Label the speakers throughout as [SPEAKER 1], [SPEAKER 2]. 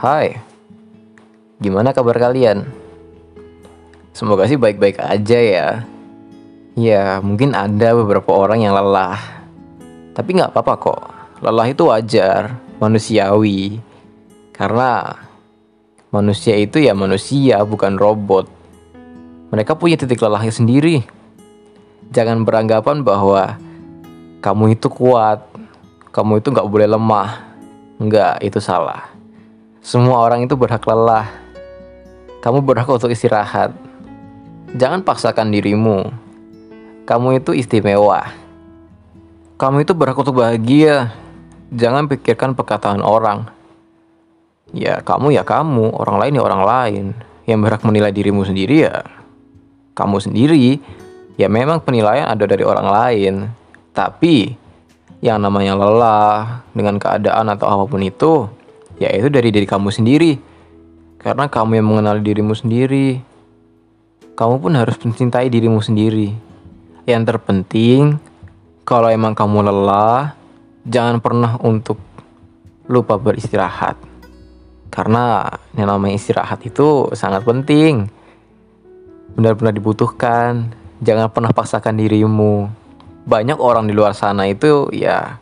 [SPEAKER 1] Hai, gimana kabar kalian? Semoga sih baik-baik aja ya. Ya, mungkin ada beberapa orang yang lelah. Tapi nggak apa-apa kok. Lelah itu wajar, manusiawi. Karena manusia itu ya manusia, bukan robot. Mereka punya titik lelahnya sendiri. Jangan beranggapan bahwa kamu itu kuat, kamu itu nggak boleh lemah. Nggak, itu salah. Semua orang itu berhak lelah. Kamu berhak untuk istirahat. Jangan paksakan dirimu. Kamu itu istimewa. Kamu itu berhak untuk bahagia. Jangan pikirkan perkataan orang. Ya, kamu ya kamu, orang lain ya orang lain. Yang berhak menilai dirimu sendiri ya kamu sendiri. Ya memang penilaian ada dari orang lain. Tapi yang namanya lelah dengan keadaan atau apa pun itu, ya itu dari diri kamu sendiri. Karena kamu yang mengenali dirimu sendiri. Kamu pun harus mencintai dirimu sendiri. Yang terpenting, kalau emang kamu lelah, jangan pernah untuk lupa beristirahat. Karena yang namanya istirahat itu sangat penting. Benar-benar dibutuhkan. Jangan pernah paksakan dirimu. Banyak orang di luar sana itu ya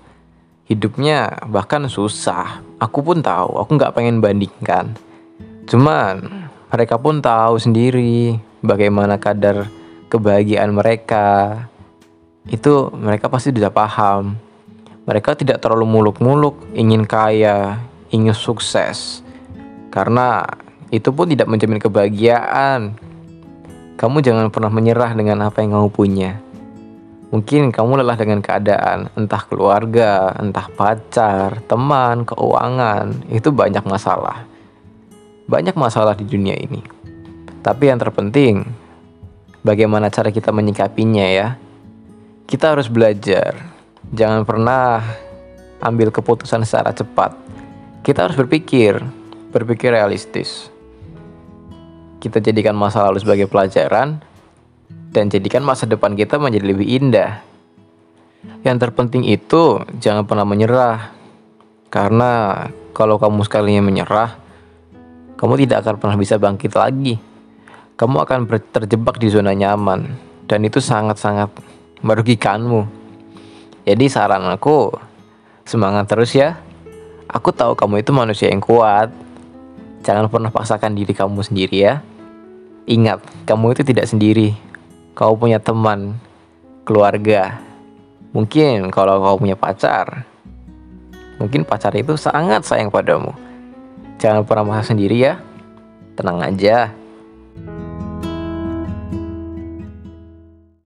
[SPEAKER 1] hidupnya bahkan susah. Aku pun tahu, aku nggak pengen bandingkan. Cuman mereka pun tahu sendiri bagaimana kadar kebahagiaan mereka. Itu mereka pasti sudah paham. Mereka tidak terlalu muluk-muluk ingin kaya, ingin sukses. Karena itu pun tidak menjamin kebahagiaan. Kamu jangan pernah menyerah dengan apa yang kamu punya. Mungkin kamu lelah dengan keadaan, entah keluarga, entah pacar, teman, keuangan, itu banyak masalah. Banyak masalah di dunia ini. Tapi yang terpenting, bagaimana cara kita menyikapinya ya. Kita harus belajar. Jangan pernah ambil keputusan secara cepat. Kita harus berpikir, berpikir realistis. Kita jadikan masa lalu sebagai pelajaran dan jadikan masa depan kita menjadi lebih indah. Yang terpenting itu jangan pernah menyerah. Karena kalau kamu sekalinya menyerah, kamu tidak akan pernah bisa bangkit lagi. Kamu akan terjebak di zona nyaman dan itu sangat-sangat merugikanmu. Jadi saran aku, semangat terus ya. Aku tahu kamu itu manusia yang kuat. Jangan pernah paksakan diri kamu sendiri ya. Ingat, kamu itu tidak sendiri. Kau punya teman, keluarga. Mungkin kalau kau punya pacar, mungkin pacar itu sangat sayang padamu. Jangan pernah merasa sendiri ya. Tenang aja,